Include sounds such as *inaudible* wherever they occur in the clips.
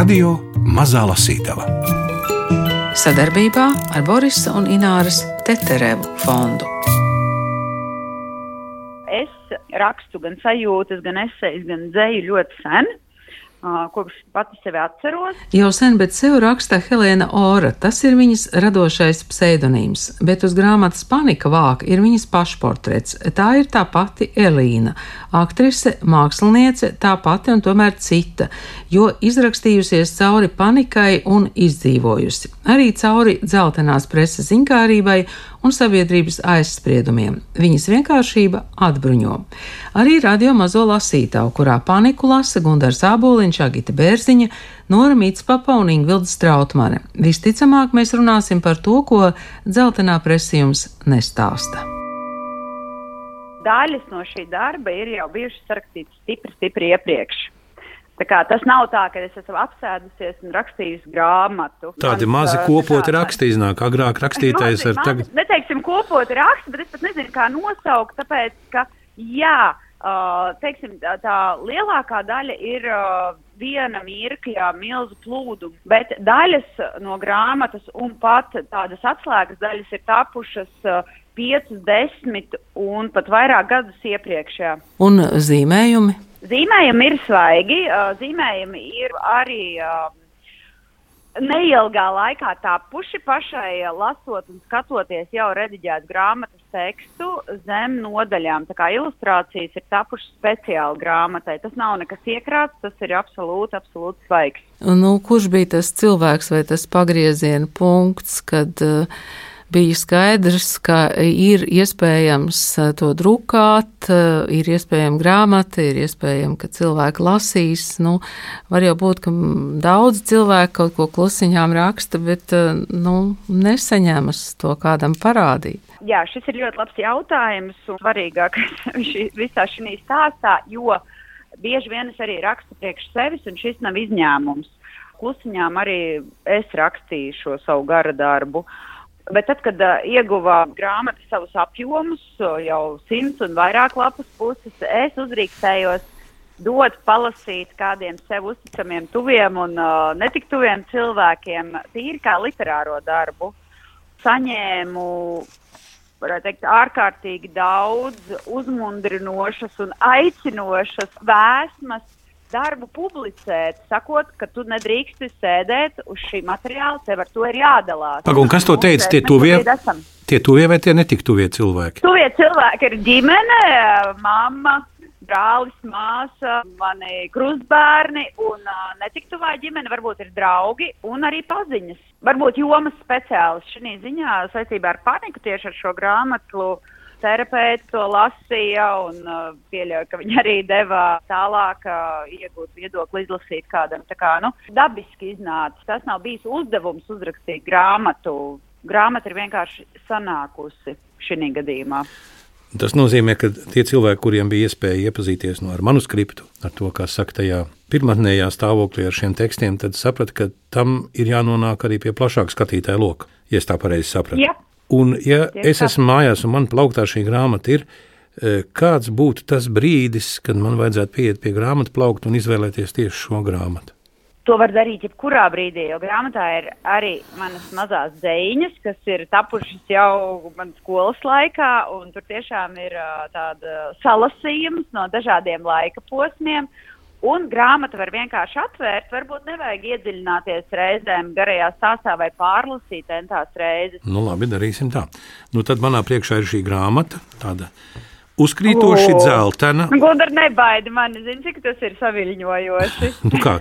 Radio Mazā Lasītava sadarbībā ar Borisa un Ināras Teterevu fondu. Es rakstu gan sajūtas, gan esejas, gan dzēju ļoti sen kopš pati sevi atceros. Jau sen, bet sev raksta Helēna Ora. Tas ir viņas radošais pseidonīms, bet uz grāmatas panika vāka ir viņas pašportrets. Tā ir tā pati Elīna, aktrise, māksliniece, tā pati un tomēr cita, jo izrakstījusies cauri panikai un izdzīvojusi. Arī cauri dzeltenās preses zinkārībai un sabiedrības aizspriedumiem. Viņas vienkāršība atbruņo. Arī radio mazo lasītāju, kurā paniku lasa Gundars Āboliņš, Agita Bērziņa, Nora Mītspapa un Ingvilda Strautmane. Visticamāk, mēs runāsim par to, ko dzeltenā presījums nestāsta. Daļas no šī darba ir jau bijušas sarakstītas stipri, stipri iepriekš. Tas nav tā, ka es esmu apsēdusies un rakstījusi grāmatu. Tādi Mans, mazi kopoti raksti iznāk. Agrāk rakstītājs ar tagad. Neteiksim kopoti raksti, bet es pat nezinu, kā nosaukt, tāpēc, ka, jā, uh, teiksim, tā, tā lielākā daļa ir uh, viena mirkļa, milzu plūdu, bet daļas no grāmatas un pat tādas atslēgas daļas ir tapušas uh, 5, 10 un pat vairāk gadus iepriekš. Jā. Un zīmējumi? Zīmējumi ir svaigi, zīmējumi ir arī neilgā laikā tapuši pašai lasot un skatoties jau rediģēt grāmatas tekstu zem nodaļām. Tā kā ilustrācijas ir tapušas speciāli grāmatai. Tas nav nekas iekrāts, tas ir absolūti, absolūti svaigs. Nu, kurš bija tas cilvēks vai tas pagrieziena punkts, kad uh, bija skaidrs, ka ir iespējams eh, to drukāt, eh, ir iespējama grāmata, ir iespējams, ka cilvēki lasīs. Nu, var jau būt, ka daudz cilvēku kaut ko klusiņām raksta, bet eh, nu, nesaņemas to kādam parādīt. Jā, šis ir ļoti labs jautājums un svarīgākais *laughs* visā šī stāstā, jo bieži vien es arī rakstu priekš sevis, un šis nav izņēmums. Klusiņām arī es rakstīju šo savu gara darbu. Uh, Bet tad, kad uh, ieguva grāmata savus apjomus, jau simts un vairāk lapas puses, es uzrīkstējos dot palasīt kādiem sev uzticamiem, tuviem un uh, netik tuviem cilvēkiem, tīri kā literāro darbu. Saņēmu, varētu teikt, ārkārtīgi daudz uzmundrinošas un aicinošas vēsmas darbu publicēt, sakot, ka tu nedrīksti sēdēt uz šī materiāla, tev ar to ir jādalās. Pag, un kas to teica? Tie tuvie, tie tuvie vai tie netik tuvie cilvēki? Tuvie cilvēki ir ģimene, mamma, brālis, māsa, mani krustbērni un uh, netik tuvā ģimene, varbūt ir draugi un arī paziņas. Varbūt jomas speciālisti šī ziņā saistībā ar paniku tieši ar šo grāmatu terapeiti to lasīja un uh, pieļauju, ka viņi arī deva tālāk uh, iegūt viedokli, izlasīt kādam. Tā kā nu, dabiski iznāca. Tas nav bijis uzdevums uzrakstīt grāmatu. Grāmata ir vienkārši sanākusi šī gadījumā. Tas nozīmē, ka tie cilvēki, kuriem bija iespēja iepazīties no ar manuskriptu, ar to, kā saka, tajā pirmotnējā stāvoklī ar šiem tekstiem, tad saprata, ka tam ir jānonāk arī pie plašāka skatītāja loka, ja es tā pareizi sapratu. Jā. Un, ja es esmu mājās un man plauktā šī grāmata ir, e, kāds būtu tas brīdis, kad man vajadzētu pieiet pie grāmatu plaukta un izvēlēties tieši šo grāmatu? To var darīt jebkurā brīdī, jo grāmatā ir arī manas mazās dēļas, kas ir tapušas jau manas skolas laikā. Tur tiešām ir tāda salasījums no dažādiem laika posmiem. Un grāmatu var vienkārši atvērt, varbūt nevajag iedziļināties reizēm garajā stāstā vai pārlasīt entās reizes. Nu, labi, darīsim tā. Nu, tad manā priekšā ir šī grāmata, tāda uzkrītoši dzeltena. Gudri nebaidi mani, zini, cik tas ir saviļņojoši. *laughs* nu kā,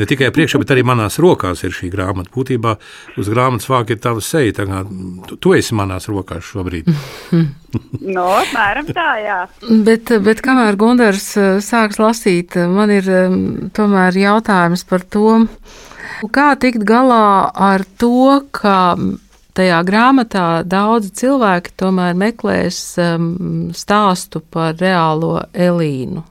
ne tikai priekšā, bet arī manās rokās ir šī grāmata. Būtībā uz grāmatas vāka ir tava seja, tā kā tu, tu esi manās rokās šobrīd. *laughs* no, apmēram tā, jā. Bet, bet kamēr Gundars eh, sāks lasīt, man ir tomēr jautājums par to, kā tikt galā ar to, ka tajā grāmatā daudzi cilvēki tomēr meklēs um, stāstu par reālo Elīnu.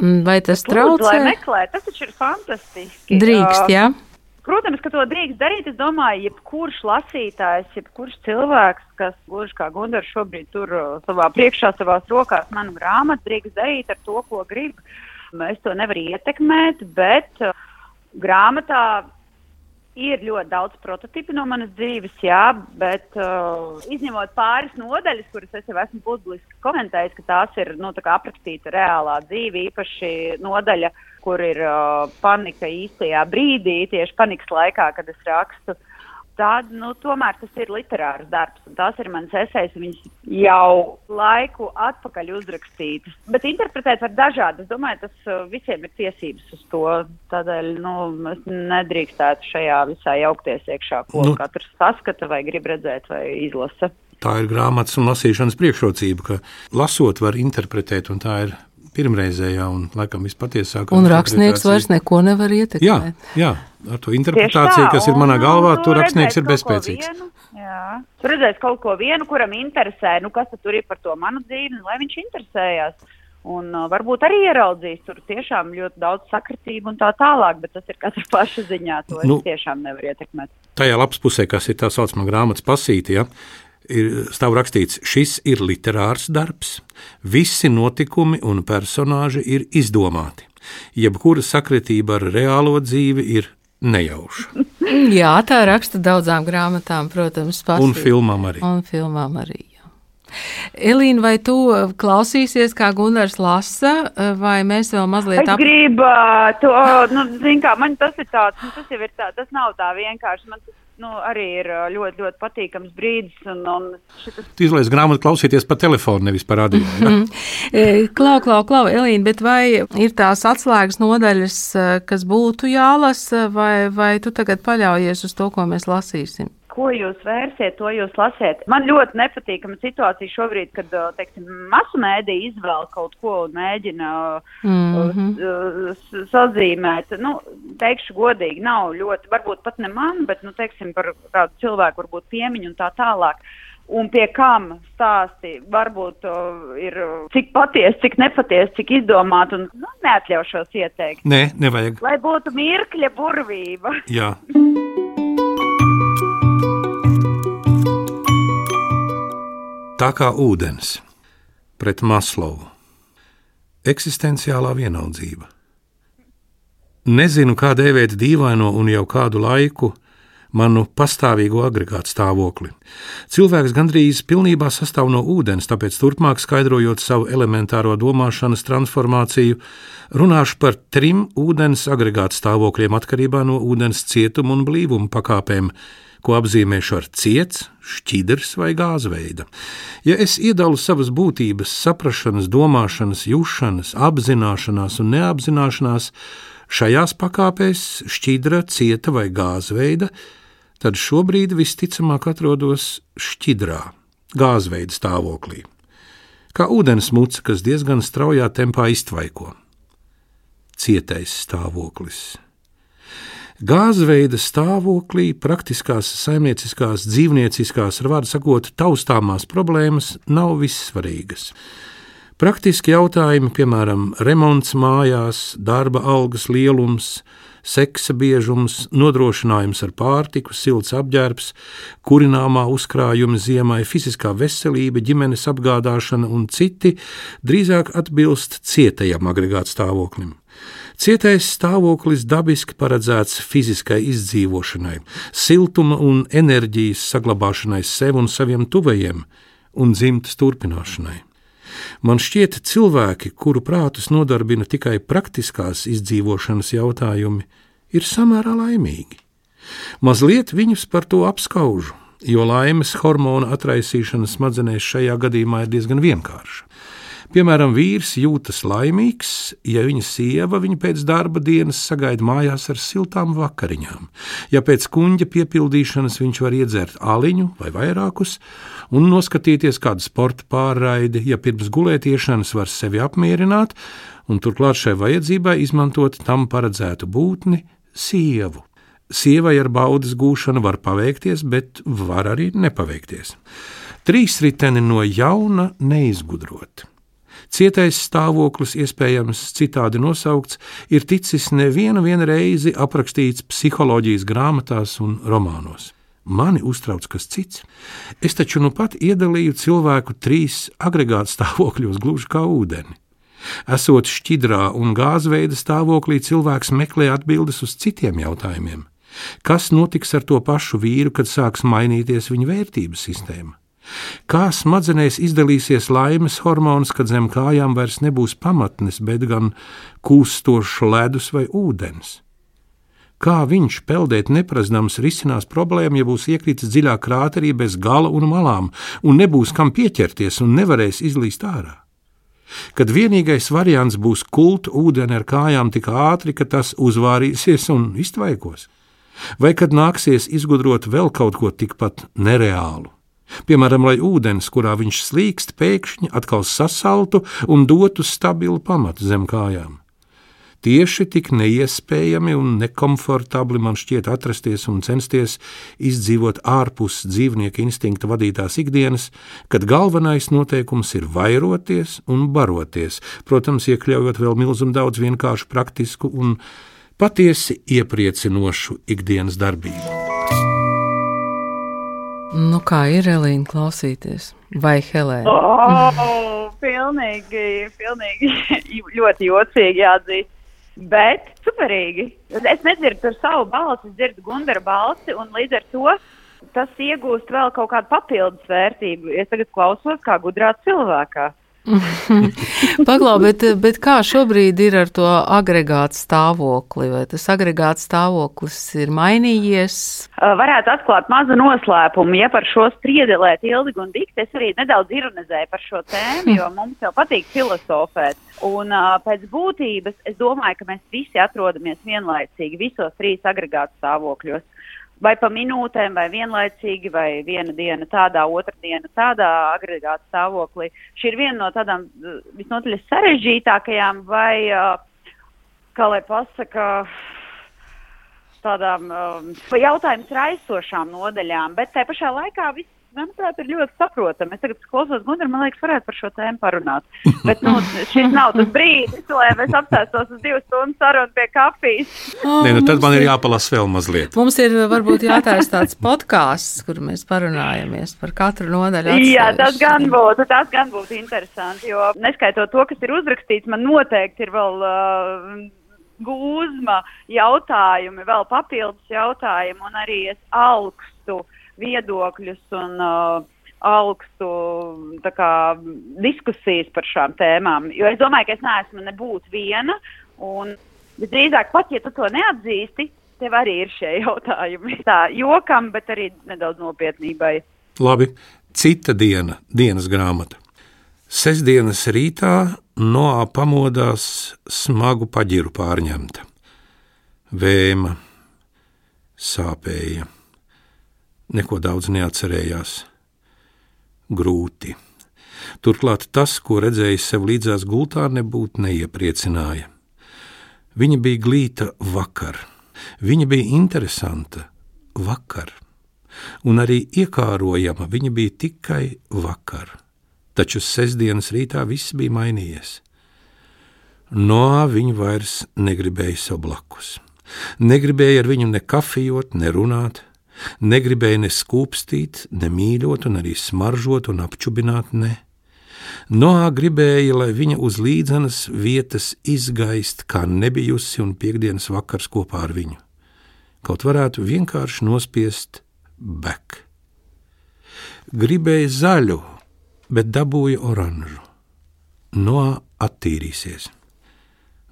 Mm, vai tas traucē? Lūdzu, meklē, tas taču ir fantastiski. Drīkst, jā. Protams, ka to drīkst darīt. Es domāju, jebkurš lasītājs, jebkurš cilvēks, kas gluži kā Gunārs šobrīd tur savā priekšā, savās rokās manu grāmatu, drīkst darīt ar to, ko grib. Es to nevaru ietekmēt, bet uh, grāmatā ir ļoti daudz prototipu no manas dzīves, jā, bet uh, izņemot pāris nodaļas, kuras es jau esmu publiski komentējis, ka tās ir nu, tā aprakstīta reālā dzīve, īpaši nodaļa, kur ir uh, panika īstajā brīdī, tieši panikas laikā, kad es rakstu. Uh, tad nu, tomēr tas ir literārs darbs. Tās ir manas esejas, viņas jau laiku atpakaļ uzrakstītas. Bet interpretēt var dažādi. Es domāju, tas uh, visiem ir tiesības uz to. Tādēļ nu, es nedrīkstētu šajā visā jaukties iekšā, ko nu, katrs saskata vai grib redzēt vai izlasa. Tā ir grāmatas un lasīšanas priekšrocība, ka lasot var interpretēt, un tā ir pirmreizējā un laikam vispatiesākā. Un rakstnieks vairs neko nevar ietekmēt. Jā, jā ar to interpretāciju, tā, kas ir manā galvā, tur rakstnieks ir bezspēcīgs. Jā, tur redzēs kaut ko vienu, kuram interesē, nu kas tur ir par to manu dzīvi, nu, lai viņš interesējās. Un uh, varbūt arī ieraudzīs tur tiešām ļoti daudz sakritību un tā tālāk, bet tas ir katra paša ziņā. To nu, es tiešām nevaru ietekmēt. Tajā lapas pusē, kas ir tā saucamā grāmatas pasīte, ja, ir stāv rakstīts, šis ir literārs darbs, visi notikumi un personāži ir izdomāti. Jebkura sakritība ar reālo dzīvi ir nejauša. *laughs* Jā, tā raksta daudzām grāmatām, protams, pasīt. un filmām arī. Un filmām arī. Elīna, vai tu klausīsies, kā Gunārs lasa, vai mēs vēl mazliet apgādājam? Es gribētu, nu, zin kā, man tas ir tāds, nu, tas jau ir tā, tas nav tā vienkārši. Man tas nu, arī ir ļoti, ļoti patīkams brīdis. Un, un šitas... Tu izlaiž grāmatu klausīties pa telefonu, nevis pa radio. Ja? E, klau, klau, klau, Elīna, bet vai ir tās atslēgas nodaļas, kas būtu jālasa, vai, vai tu tagad paļaujies uz to, ko mēs lasīsim? Ko jūs vērsiet, to jūs lasiet. Man ļoti nepatīkama situācija šobrīd, kad, teiksim, masu mēdī izvēl kaut ko un mēģina mm -hmm. sazīmēt. Nu, teikšu godīgi, nav ļoti, varbūt pat ne man, bet, nu, teiksim, par kādu cilvēku varbūt piemiņu un tā tālāk. Un pie kam stāsti varbūt uh, ir cik patiesi, cik nepatiesi, cik izdomāti. Un nu, neatļaušos ieteikt. Nē, nevajag. Lai būtu mirkļa burvība. Jā. *laughs* Tā kā ūdens pret Maslovu. Eksistenciālā vienaldzība. Nezinu, kā dēvēt dīvaino un jau kādu laiku manu pastāvīgo agregātu stāvokli. Cilvēks gandrīz pilnībā sastāv no ūdens, tāpēc turpmāk skaidrojot savu elementāro domāšanas transformāciju, runāšu par trim ūdens agregātu stāvokļiem atkarībā no ūdens cietuma un blīvuma pakāpēm ko apzīmēšu ar ciets, šķidrs vai gāzveida. Ja es iedalu savas būtības, saprašanas, domāšanas, jūšanas, apzināšanās un neapzināšanās šajās pakāpēs, šķidra, cieta vai gāzveida, tad šobrīd visticamāk atrodos šķidrā, gāzveida stāvoklī. Kā ūdens muca, kas diezgan straujā tempā iztvaiko. Cietais stāvoklis Gāzveida stāvoklī praktiskās, saimnieciskās, dzīvnieciskās, ar vārdu sakot, taustāmās problēmas nav vissvarīgas. Praktiski jautājumi, piemēram, remonts mājās, darba algas lielums, seksa biežums, nodrošinājums ar pārtiku, silts apģērbs, kurināmā uzkrājuma ziemai, fiziskā veselība, ģimenes apgādāšana un citi drīzāk atbilst cietajam agregātu stāvoklim. Cietais stāvoklis dabiski paredzēts fiziskai izdzīvošanai, siltuma un enerģijas saglabāšanai sev un saviem tuvajiem un dzimtas turpināšanai. Man šķiet, cilvēki, kuru prātus nodarbina tikai praktiskās izdzīvošanas jautājumi, ir samērā laimīgi. Mazliet viņus par to apskaužu, jo laimes hormona atraisīšana smadzenēs šajā gadījumā ir diezgan vienkārša. Piemēram, vīrs jūtas laimīgs, ja viņa sieva viņu pēc darba dienas sagaida mājās ar siltām vakariņām. Ja pēc kuģa piepildīšanas viņš var iedzert aliņu vai vairākus un noskatīties kādu sporta pārraidi, ja pirms gulētiešanas var sevi apmierināt un turklāt šai vajadzībai izmantot tam paredzētu būtni sievu. Sievai ar baudas gūšanu var paveikties, bet var arī nepaveikties. Trīs riteni no jauna neizgudrot. Cietais stāvoklis, iespējams citādi nosaukts, ir ticis nevienu reizi aprakstīts psiholoģijas grāmatās un romānos. Mani uztrauc kas cits. Es taču nu pat iedalīju cilvēku trīs agregātu stāvokļos, gluži kā ūdeni. Esot šķidrā un gāzveida stāvoklī, cilvēks meklē atbildes uz citiem jautājumiem. Kas notiks ar to pašu vīru, kad sāks mainīties viņa vērtības sistēma? Kā smadzenēs izdalīsies laimes hormons, kad zem kājām vairs nebūs pamatnes, bet gan kūstošs ledus vai ūdens? Kā viņš peldēt neprazdams risinās problēmu, ja būs iekritis dziļā krāterī bez gala un malām, un nebūs kam pieķerties un nevarēs izlīst ārā? Kad vienīgais variants būs kult ūdeni ar kājām tik ātri, ka tas uzvārīsies un iztvaikos, vai kad nāksies izgudrot vēl kaut ko tikpat nereālu? Piemēram, lai ūdens, kurā viņš slīkst, pēkšņi atkal sasaltu un dotu stabilu pamatu zem kājām. Tieši tik neiespējami un nekomfortabli man šķiet atrasties un censties izdzīvot ārpus dzīvnieka instinkta vadītās ikdienas, kad galvenais noteikums ir vairoties un baroties, protams, iekļaujot vēl milzumu daudz vienkāršu, praktisku un patiesi iepriecinošu ikdienas darbību. Nu, kā ir Elīna klausīties? Vai Helēna? Oh, pilnīgi, pilnīgi *laughs* ļoti jocīgi jāatzīst. Bet superīgi. Es nedzirdu savu balsi, es dzirdu Gunara balsi, un līdz ar to tas iegūst vēl kaut kādu papildus vērtību. Es tagad klausos kā gudrā cilvēkā. *laughs* Paglau, bet, bet kā šobrīd ir ar to agregātu stāvokli? Vai tas agregāts stāvoklis ir mainījies? Varētu atklāt mazu noslēpumu. Ja par šo spriedelēt ilgi un dikti, es arī nedaudz ironizēju par šo tēmu, jo mums jau patīk filozofēt. Un pēc būtības es domāju, ka mēs visi atrodamies vienlaicīgi visos trīs agregātu stāvokļos vai pa minūtēm, vai vienlaicīgi, vai viena diena tādā, otra diena tādā agregāta stāvoklī. Šī ir viena no tādām uh, visnotaļ sarežģītākajām, vai, uh, kā lai pasaka, tādām um, jautājums raisošām nodaļām, bet tajā pašā laikā viss manuprāt, ir ļoti saprotami. Es tagad klausos Gunār, man liekas, varētu par šo tēmu parunāt. *laughs* Bet nu, šis nav tas brīdis, lai es apsēstos uz divu stundu sarunu pie kafijas. Oh, Nē, nu, tad man ir jāpalasa vēl mazliet. Mums ir varbūt jātaisa tāds podkāsts, kur mēs parunājamies par katru nodaļu. Atsevišķi. Jā, tas gan būtu, tas gan būtu interesanti, jo neskaitot to, kas ir uzrakstīts, man noteikti ir vēl. Uh, Gūzma jautājumi, vēl papildus jautājumi, un arī es augstu uh, viedokļus un uh, augstu kā, diskusijas par šām tēmām. Jo es domāju, ka es neesmu nebūt viena. Un visdrīzāk, pat ja tu to neatzīsti, tev arī ir šie jautājumi. Tā jokam, bet arī nedaudz nopietnībai. Labi, cita diena, dienas grāmata. Sesdienas rītā Noā pamodās smagu paģiru pārņemta. Vēma sāpēja neko daudz neatcerējās. Grūti. Turklāt tas, ko redzēja sev līdzās gultā, nebūtu neiepriecināja. Viņa bija glīta vakar, viņa bija interesanta vakar, un arī iekārojama viņa bija tikai vakar. Taču sestdienas rītā viss bija mainījies. No viņa vairs negribēja sev blakus. Negribēja ar viņu ne kafijot, ne runāt, Negribēja ne skūpstīt, ne mīļot, un arī smaržot un apčubināt, ne. Noā gribēja, lai viņa uz līdzenas vietas izgaist, kā nebijusi un piekdienas vakars kopā ar viņu. Kaut varētu vienkārši nospiest bek. Gribēja zaļu, bet dabūja oranžu. Noā attīrīsies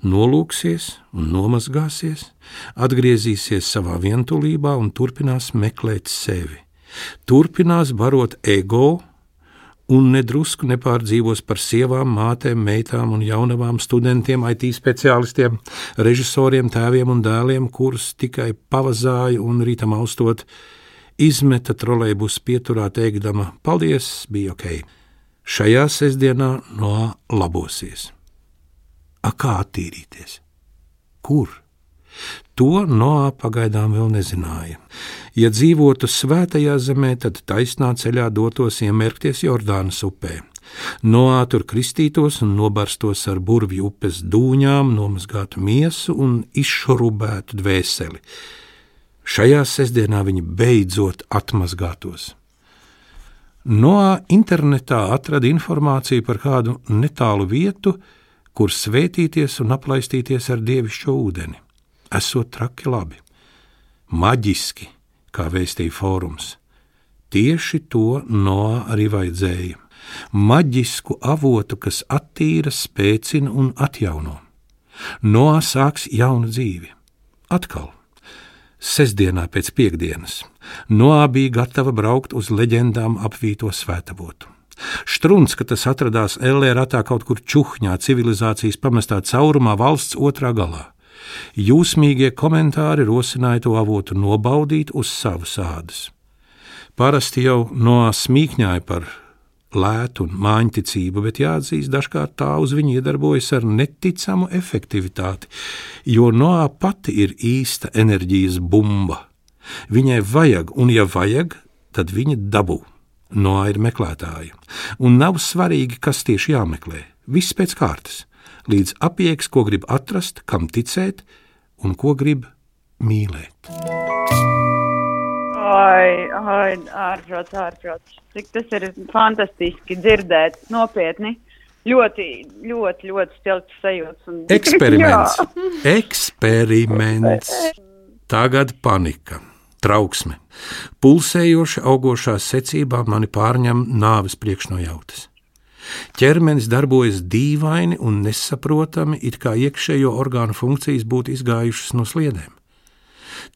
nolūksies un nomazgāsies, atgriezīsies savā vientulībā un turpinās meklēt sevi. Turpinās barot ego un nedrusku nepārdzīvos par sievām, mātēm, meitām un jaunavām studentiem, IT speciālistiem, režisoriem, tēviem un dēliem, kurus tikai pavazāja un rītam austot, izmeta trolēļus pieturā, teikdama: Paldies, bija ok! Šajā sestdienā no labosies! A kā attīrīties? Kur? To Noā pagaidām vēl nezināja. Ja dzīvotu svētajā zemē, tad taisnā ceļā dotos iemērkties Jordānas upē. Noā tur kristītos un nobarstos ar burvju upes dūņām, nomazgātu miesu un izšurubētu dvēseli. Šajā sestdienā viņi beidzot atmazgātos. Noā internetā atrada informāciju par kādu netālu vietu, kur svētīties un aplaistīties ar dievišķo ūdeni. Esot traki labi, maģiski, kā vēstīja fórums. Tieši to Noā arī vajadzēja. Maģisku avotu, kas attīra, spēcina un atjauno. Noā sāks jaunu dzīvi. Atkal, sestdienā pēc piekdienas, Noā bija gatava braukt uz leģendām apvīto svētavotu. Strunts, ka tas atradās Ellē ratā kaut kur čuhņā, civilizācijas pamestā caurumā valsts otrā galā. Jūsmīgie komentāri rosināja to avotu nobaudīt uz savas ādas. Parasti jau no smīkņāja par lētu un māņticību, bet jāatzīst, dažkārt tā uz viņu iedarbojas ar neticamu efektivitāti, jo Noā pati ir īsta enerģijas bumba. Viņai vajag, un ja vajag, tad viņa dabū. Noā ir meklētāja, un nav svarīgi, kas tieši jāmeklē. Viss pēc kārtas, līdz apieks, ko grib atrast, kam ticēt un ko grib mīlēt. Ai, ai, ārprāts, ārprāts. Cik tas ir fantastiski dzirdēt, nopietni. Ļoti, ļoti, ļoti stilts sajūts. Un... *laughs* Eksperiments. Eksperiments. *laughs* Tagad panika, trauksme. Pulsējoša, augošā secībā mani pārņem nāves priekšnojautas. Ķermenis darbojas dīvaini un nesaprotami, it kā iekšējo orgānu funkcijas būtu izgājušas no sliedēm.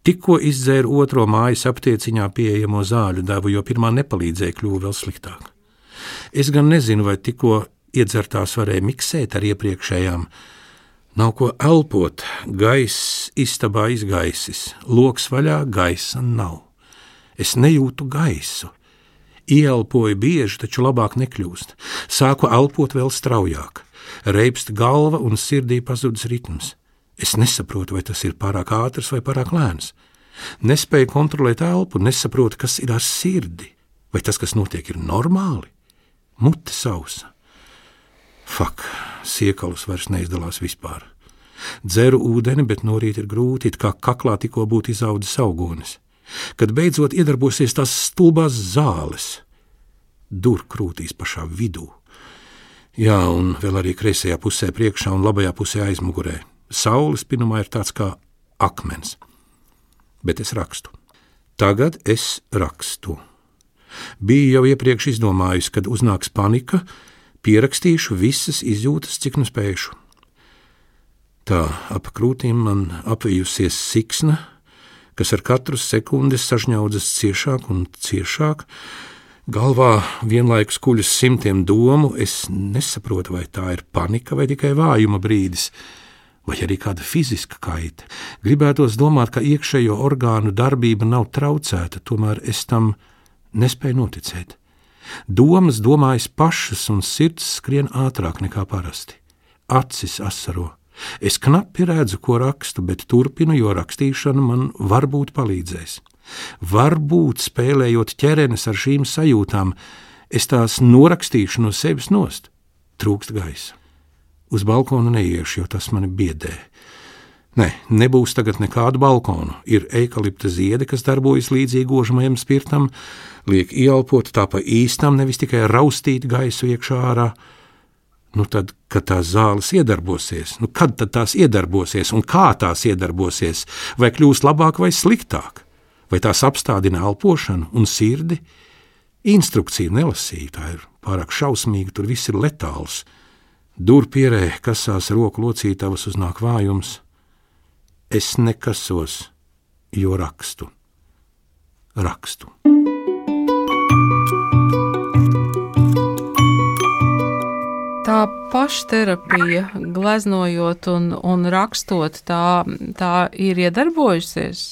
Tikko izdzēru otro mājas aptieciņā pieejamo zāļu devu, jo pirmā nepalīdzēja, kļuva vēl sliktāk. Es gan nezinu, vai tikko iedzertās varēja miksēt ar iepriekšējām. Nav ko elpot, gaiss istabā izgaisis, loks vaļā, gaisa nav. Es nejūtu gaisu. Ieelpoju bieži, taču labāk nekļūst. Sāku elpot vēl straujāk. Reibst galva un sirdī pazudis ritms. Es nesaprotu, vai tas ir pārāk ātrs vai pārāk lēns. Nespēju kontrolēt elpu, nesaprotu, kas ir ar sirdi. Vai tas, kas notiek, ir normāli? Mute sausa. Fak, siekalus vairs neizdalās vispār. Dzeru ūdeni, bet no rīta ir grūti, it kā kaklā tikko būtu izaudzis augonis. Kad beidzot iedarbosies tās stulbās zāles, dur krūtīs pašā vidū. Jā, un vēl arī kreisajā pusē priekšā un labajā pusē aizmugurē saules pinumā ir tāds kā akmens. Bet es rakstu. Tagad es rakstu. Biju jau iepriekš izdomājis, kad uznāks panika, pierakstīšu visas izjūtas, cik nu spēšu. Tā ap krūtīm man apvijusies siksna, kas ar katru sekundi sažņaudzas ciešāk un ciešāk. Galvā vienlaikus kuļas simtiem domu, es nesaprotu, vai tā ir panika vai tikai vājuma brīdis vai arī kāda fiziska kaita. Gribētos domāt, ka iekšējo orgānu darbība nav traucēta, tomēr es tam nespēju noticēt. Domas domājas pašas, un sirds skrien ātrāk nekā parasti. Acis asaro. Es knapi redzu, ko rakstu, bet turpinu, jo rakstīšana man varbūt palīdzēs. Varbūt spēlējot ķerenes ar šīm sajūtām, es tās norakstīšu no sevis nost. Trūkst gaisa. Uz balkonu neiešu, jo tas mani biedē. Nē, nebūs tagad nekādu balkonu. Ir eikalipta ziedi, kas darbojas līdzīgi gožamajam spirtam, liek ieelpot tā pa īstam, nevis tikai raustīt gaisu iekšā ārā. Nu tad, kad tās zāles iedarbosies, nu kad tās iedarbosies un kā tās iedarbosies, vai kļūs labāk vai sliktāk, vai tās apstādina elpošanu un sirdi? Instrukciju nelasīju, tā ir pārāk šausmīga, tur viss ir letāls. Durpierē kasās roku locītavas uznāk vājums. Es nekasos, jo rakstu. Rakstu. Tā pašterapija, gleznojot un, un rakstot, tā, tā ir iedarbojusies?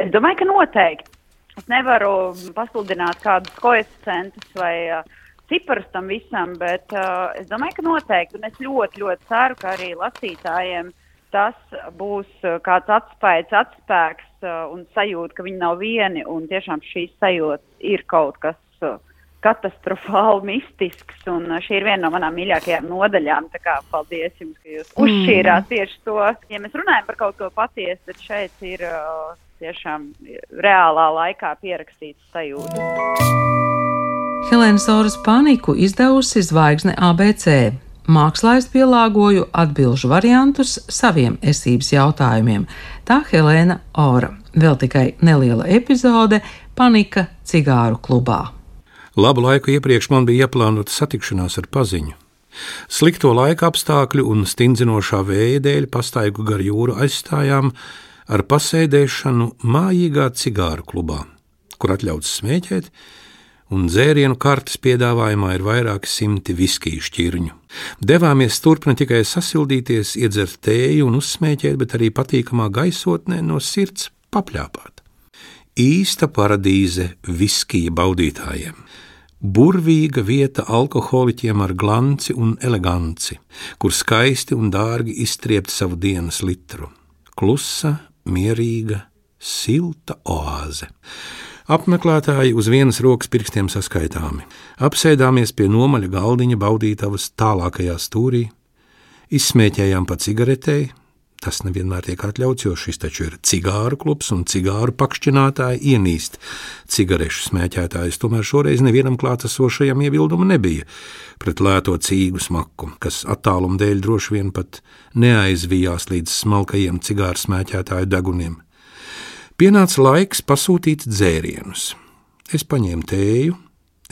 Es domāju, ka noteikti. Es nevaru pasludināt kādus koeficientus vai uh, ciparus tam visam, bet uh, es domāju, ka noteikti. Un es ļoti, ļoti ceru, ka arī lasītājiem tas būs uh, kāds atspējas, atspēks uh, un sajūta, ka viņi nav vieni. Un tiešām šīs sajūtas ir kaut kas uh, katastrofāli mistisks. Un uh, šī ir viena no manām mīļākajām nodaļām. Tā kā paldies jums, ka jūs mm. uzšķīrāt tieši to. Ja mēs runājam par kaut ko patiesu, tad šeit ir uh, tiešām reālā laikā pierakstīts sajūta. Helēnas Oras paniku izdevusi zvaigzne ABC. Mākslā es pielāgoju atbildžu variantus saviem esības jautājumiem. Tā Helēna Ora. Vēl tikai neliela epizode - panika cigāru klubā. Labu laiku iepriekš man bija ieplānota satikšanās ar paziņu. Slikto laika apstākļu un stingzinošā vēja dēļ pastaigu gar jūru aizstājām ar pasēdēšanu mājīgā cigāru klubā, kur atļauts smēķēt, un dzērienu kartes piedāvājumā ir vairāki simti viskiju šķirņu. Devāmies turp ne tikai sasildīties, iedzert tēju un uzsmēķēt, bet arī patīkamā gaisotnē no sirds papļāpāt. Īsta paradīze viskija baudītājiem. Burvīga vieta alkoholiķiem ar glanci un eleganci, kur skaisti un dārgi izstriept savu dienas litru. Klusa, mierīga, silta oāze. Apmeklētāji uz vienas rokas pirkstiem saskaitāmi. Apsēdāmies pie nomaļa galdiņa baudītavas tālākajā stūrī, izsmēķējām pa cigaretei. Tas nevienmēr tiek atļauts, jo šis taču ir cigāru klubs un cigāru pakšķinātāji ienīst cigarešu smēķētājus. Tomēr šoreiz nevienam klātesošajam iebildumu nebija pret lēto cīgu smaku, kas attāluma dēļ droši vien pat neaizvijās līdz smalkajiem cigāru smēķētāju deguniem. Pienāca laiks pasūtīt dzērienus. Es paņēmu tēju,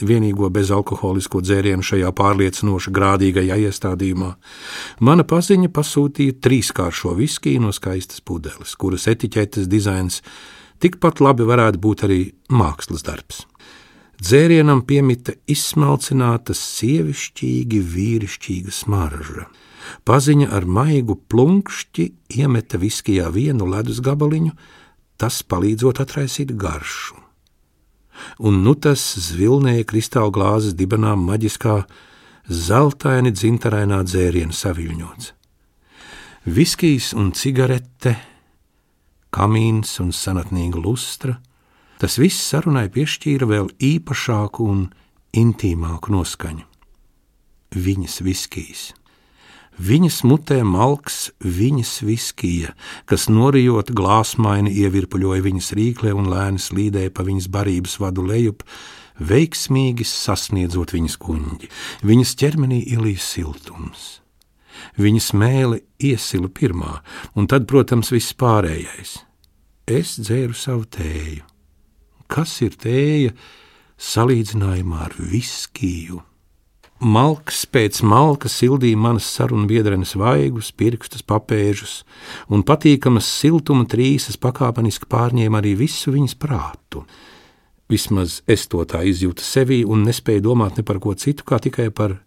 vienīgo bezalkoholisko dzērienu šajā pārliecinoši grādīgajā iestādījumā. Mana paziņa pasūtīja trīskāršo viskiju no skaistas pudeles, kuras etiķetes dizains tikpat labi varētu būt arī mākslas darbs. Dzērienam piemita izsmalcināta, sievišķīgi, vīrišķīga smarža. Paziņa ar maigu plunkšķi iemeta viskijā vienu ledus gabaliņu, tas palīdzot atraisīt garšu. Un nu tas zvilnēja kristāla glāzes dibenā maģiskā, zeltaini dzintarainā dzēriena saviļņots. Viskijs un cigarete, kamīns un senatnīga lustra, tas viss sarunai piešķīra vēl īpašāku un intīmāku noskaņu. Viņas viskijs. Viņas mutē malks viņas viskija, kas norijot glāsmaini ievirpuļoja viņas rīklē un lēni slīdēja pa viņas barības vadu lejup, veiksmīgi sasniedzot viņas kuņģi. Viņas ķermenī ielīja siltums. Viņas mēle iesila pirmā, un tad, protams, viss pārējais. Es dzēru savu tēju. Kas ir tēja salīdzinājumā ar viskiju? Malks pēc malka sildīja manas sarunu biedrenes vaigus, pirkstus, papēžus, un patīkamas siltuma trīsas pakāpeniski pārņēma arī visu viņas prātu. Vismaz es to tā izjūtu sevī un nespēju domāt ne par ko citu, kā tikai par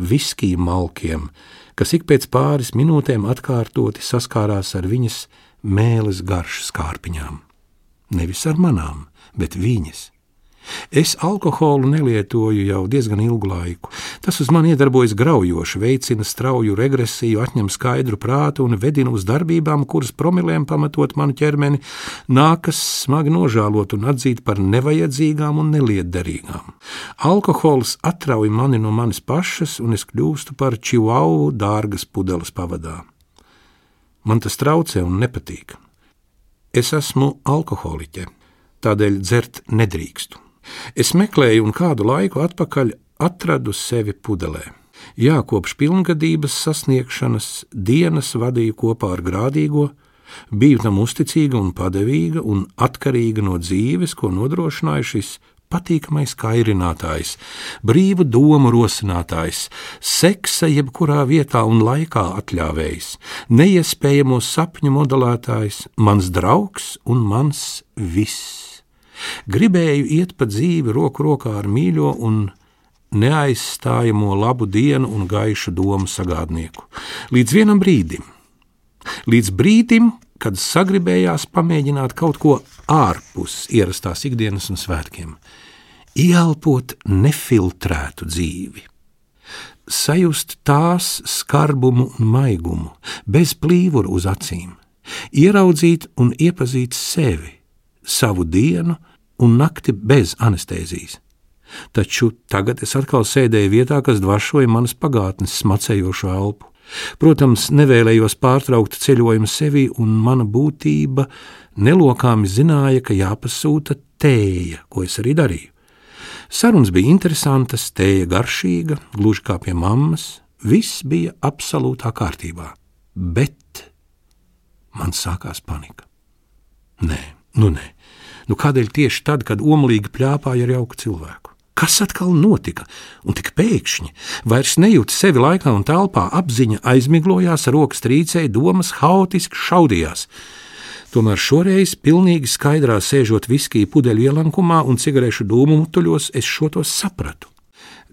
viskiju malkiem, kas ik pēc pāris minūtēm atkārtoti saskārās ar viņas mēles garšas kārpiņām. Nevis ar manām, bet viņas. Es alkoholu nelietoju jau diezgan ilgu laiku. Tas uz mani iedarbojas graujoši, veicina strauju regresiju, atņem skaidru prātu un vedina uz darbībām, kuras promilēm pamatot manu ķermeni, nākas smagi nožēlot un atzīt par nevajadzīgām un nelietderīgām. Alkohols atrauj mani no manis pašas, un es kļūstu par čivau dārgas pudeles pavadā. Man tas traucē un nepatīk. Es esmu alkoholiķe, tādēļ dzert nedrīkstu. Es meklēju un kādu laiku atpakaļ atradu sevi pudelē. Jā, kopš pilngadības sasniegšanas dienas vadīju kopā ar grādīgo, biju tam uzticīga un padevīga un atkarīga no dzīves, ko nodrošināja šis patīkamais kairinātājs, brīvu domu rosinātājs, seksa jebkurā vietā un laikā atļāvējs, neiespējamo sapņu modelētājs, mans draugs un mans viss. Gribēju iet pa dzīvi roku rokā ar mīļo un neaizstājamo labu dienu un gaišu domu sagādnieku. Līdz vienam brīdim, līdz brīdim, kad sagribējās pamēģināt kaut ko ārpus ierastās ikdienas un svētkiem, ieelpot nefiltrētu dzīvi, sajust tās skarbumu un maigumu, bez plīvura uz acīm, ieraudzīt un iepazīt sevi, savu dienu, un nakti bez anestēzijas. Taču tagad es atkal sēdēju vietā, kas dvašoja manas pagātnes smacējošo elpu. Protams, nevēlējos pārtraukt ceļojumu sevi, un mana būtība nelokāmi zināja, ka jāpasūta tēja, ko es arī darīju. Sarunas bija interesantas, tēja garšīga, gluži kā pie mammas, Viss bija absolūtā kārtībā, bet man sākās panika. Nē, nu nē, nu kādēļ tieši tad, kad omlīgi plāpāja ar jauku cilvēku? Kas atkal notika? Un tik pēkšņi, vairs nejūt sevi laikā un telpā, apziņa aizmiglojās, rokas trīcēja, domas haotiski šaudījās. Tomēr šoreiz, pilnīgi skaidrā sēžot viskiju pudeļu ielankumā un cigarešu dūmu mutuļos, es šo to sapratu.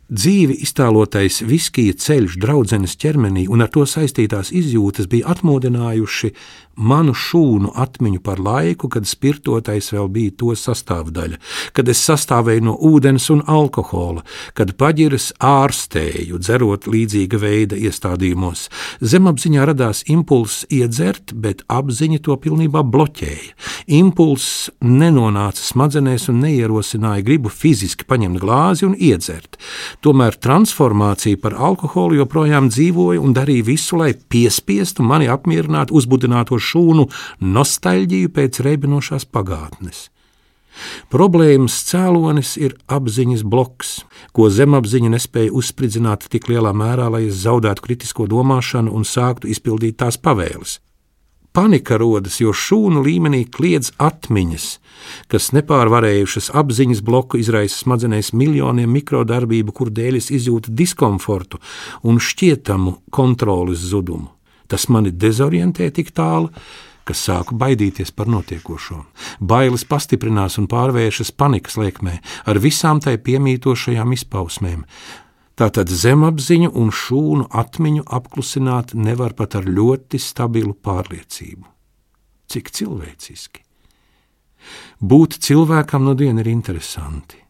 Dzīvi iztēlotais viskija ceļš draudzenes ķermenī un ar to saistītās izjūtas bija atmodinājuši manu šūnu atmiņu par laiku, kad spirtotais vēl bija to sastāvdaļa, kad es sastāvēju no ūdens un alkohola, kad paģiras ārstēju, dzerot līdzīga veida iestādījumos. Zemapziņā radās impulss iedzert, bet apziņa to pilnībā bloķēja. Impulss nenonāca smadzenēs un neierosināja gribu fiziski paņemt glāzi un iedzert. Tomēr transformācija par alkoholu joprojām dzīvoja un darīja visu, lai piespiestu mani apmierināt uzbudināto šūnu nostalģiju pēc reibinošās pagātnes. Problēmas cēlonis ir apziņas bloks, ko zemapziņa nespēja uzspridzināt tik lielā mērā, lai es zaudētu kritisko domāšanu un sāktu izpildīt tās pavēles. Panika rodas, jo šūnu līmenī kliedz atmiņas, kas nepārvarējušas apziņas bloku izraisa smadzenēs miljoniem mikrodarbību, kur dēļ es izjūtu diskomfortu un šķietamu kontroles zudumu. Tas mani dezorientē tik tālu, ka sāku baidīties par notiekošo. Bailes pastiprinās un pārvēršas panikas liekmē ar visām tai piemītošajām izpausmēm. Tātad zemapziņu un šūnu atmiņu apklusināt nevar pat ar ļoti stabilu pārliecību. Cik cilvēciski! Būt cilvēkam no diena ir interesanti.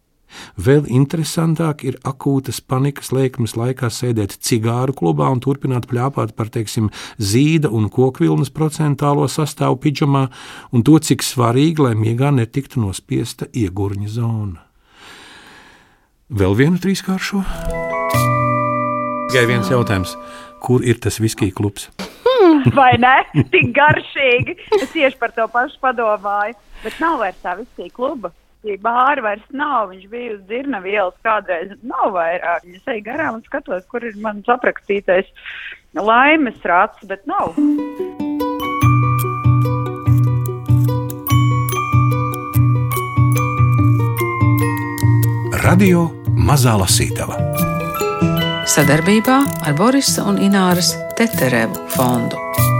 Vēl interesantāk ir akūtas panikas lēkmes laikā sēdēt cigāru klubā un turpināt plāpāt par, teiksim, zīda un kokvilnas procentālo sastāvu pidžamā un to, cik svarīgi, lai miegā netiktu nospiesta iegurņa zona. Vēl vienu trīskāršo? Tikai viens jautājums. Kur ir tas viskija klubs? Vai ne? Tik garšīgi. Es tieši par to pašu padomāju. Bet nav vairs tā viskija kluba bāra vairs nav. Viņš bija uz dzirna vielas kādreiz. Nav vairāk. Es eju garām un skatos, kur ir mans aprakstītais laimes rats, bet nav. Radio Mazā Lasītava Sadarbībā ar Borisa un Ināras Teterevu fondu.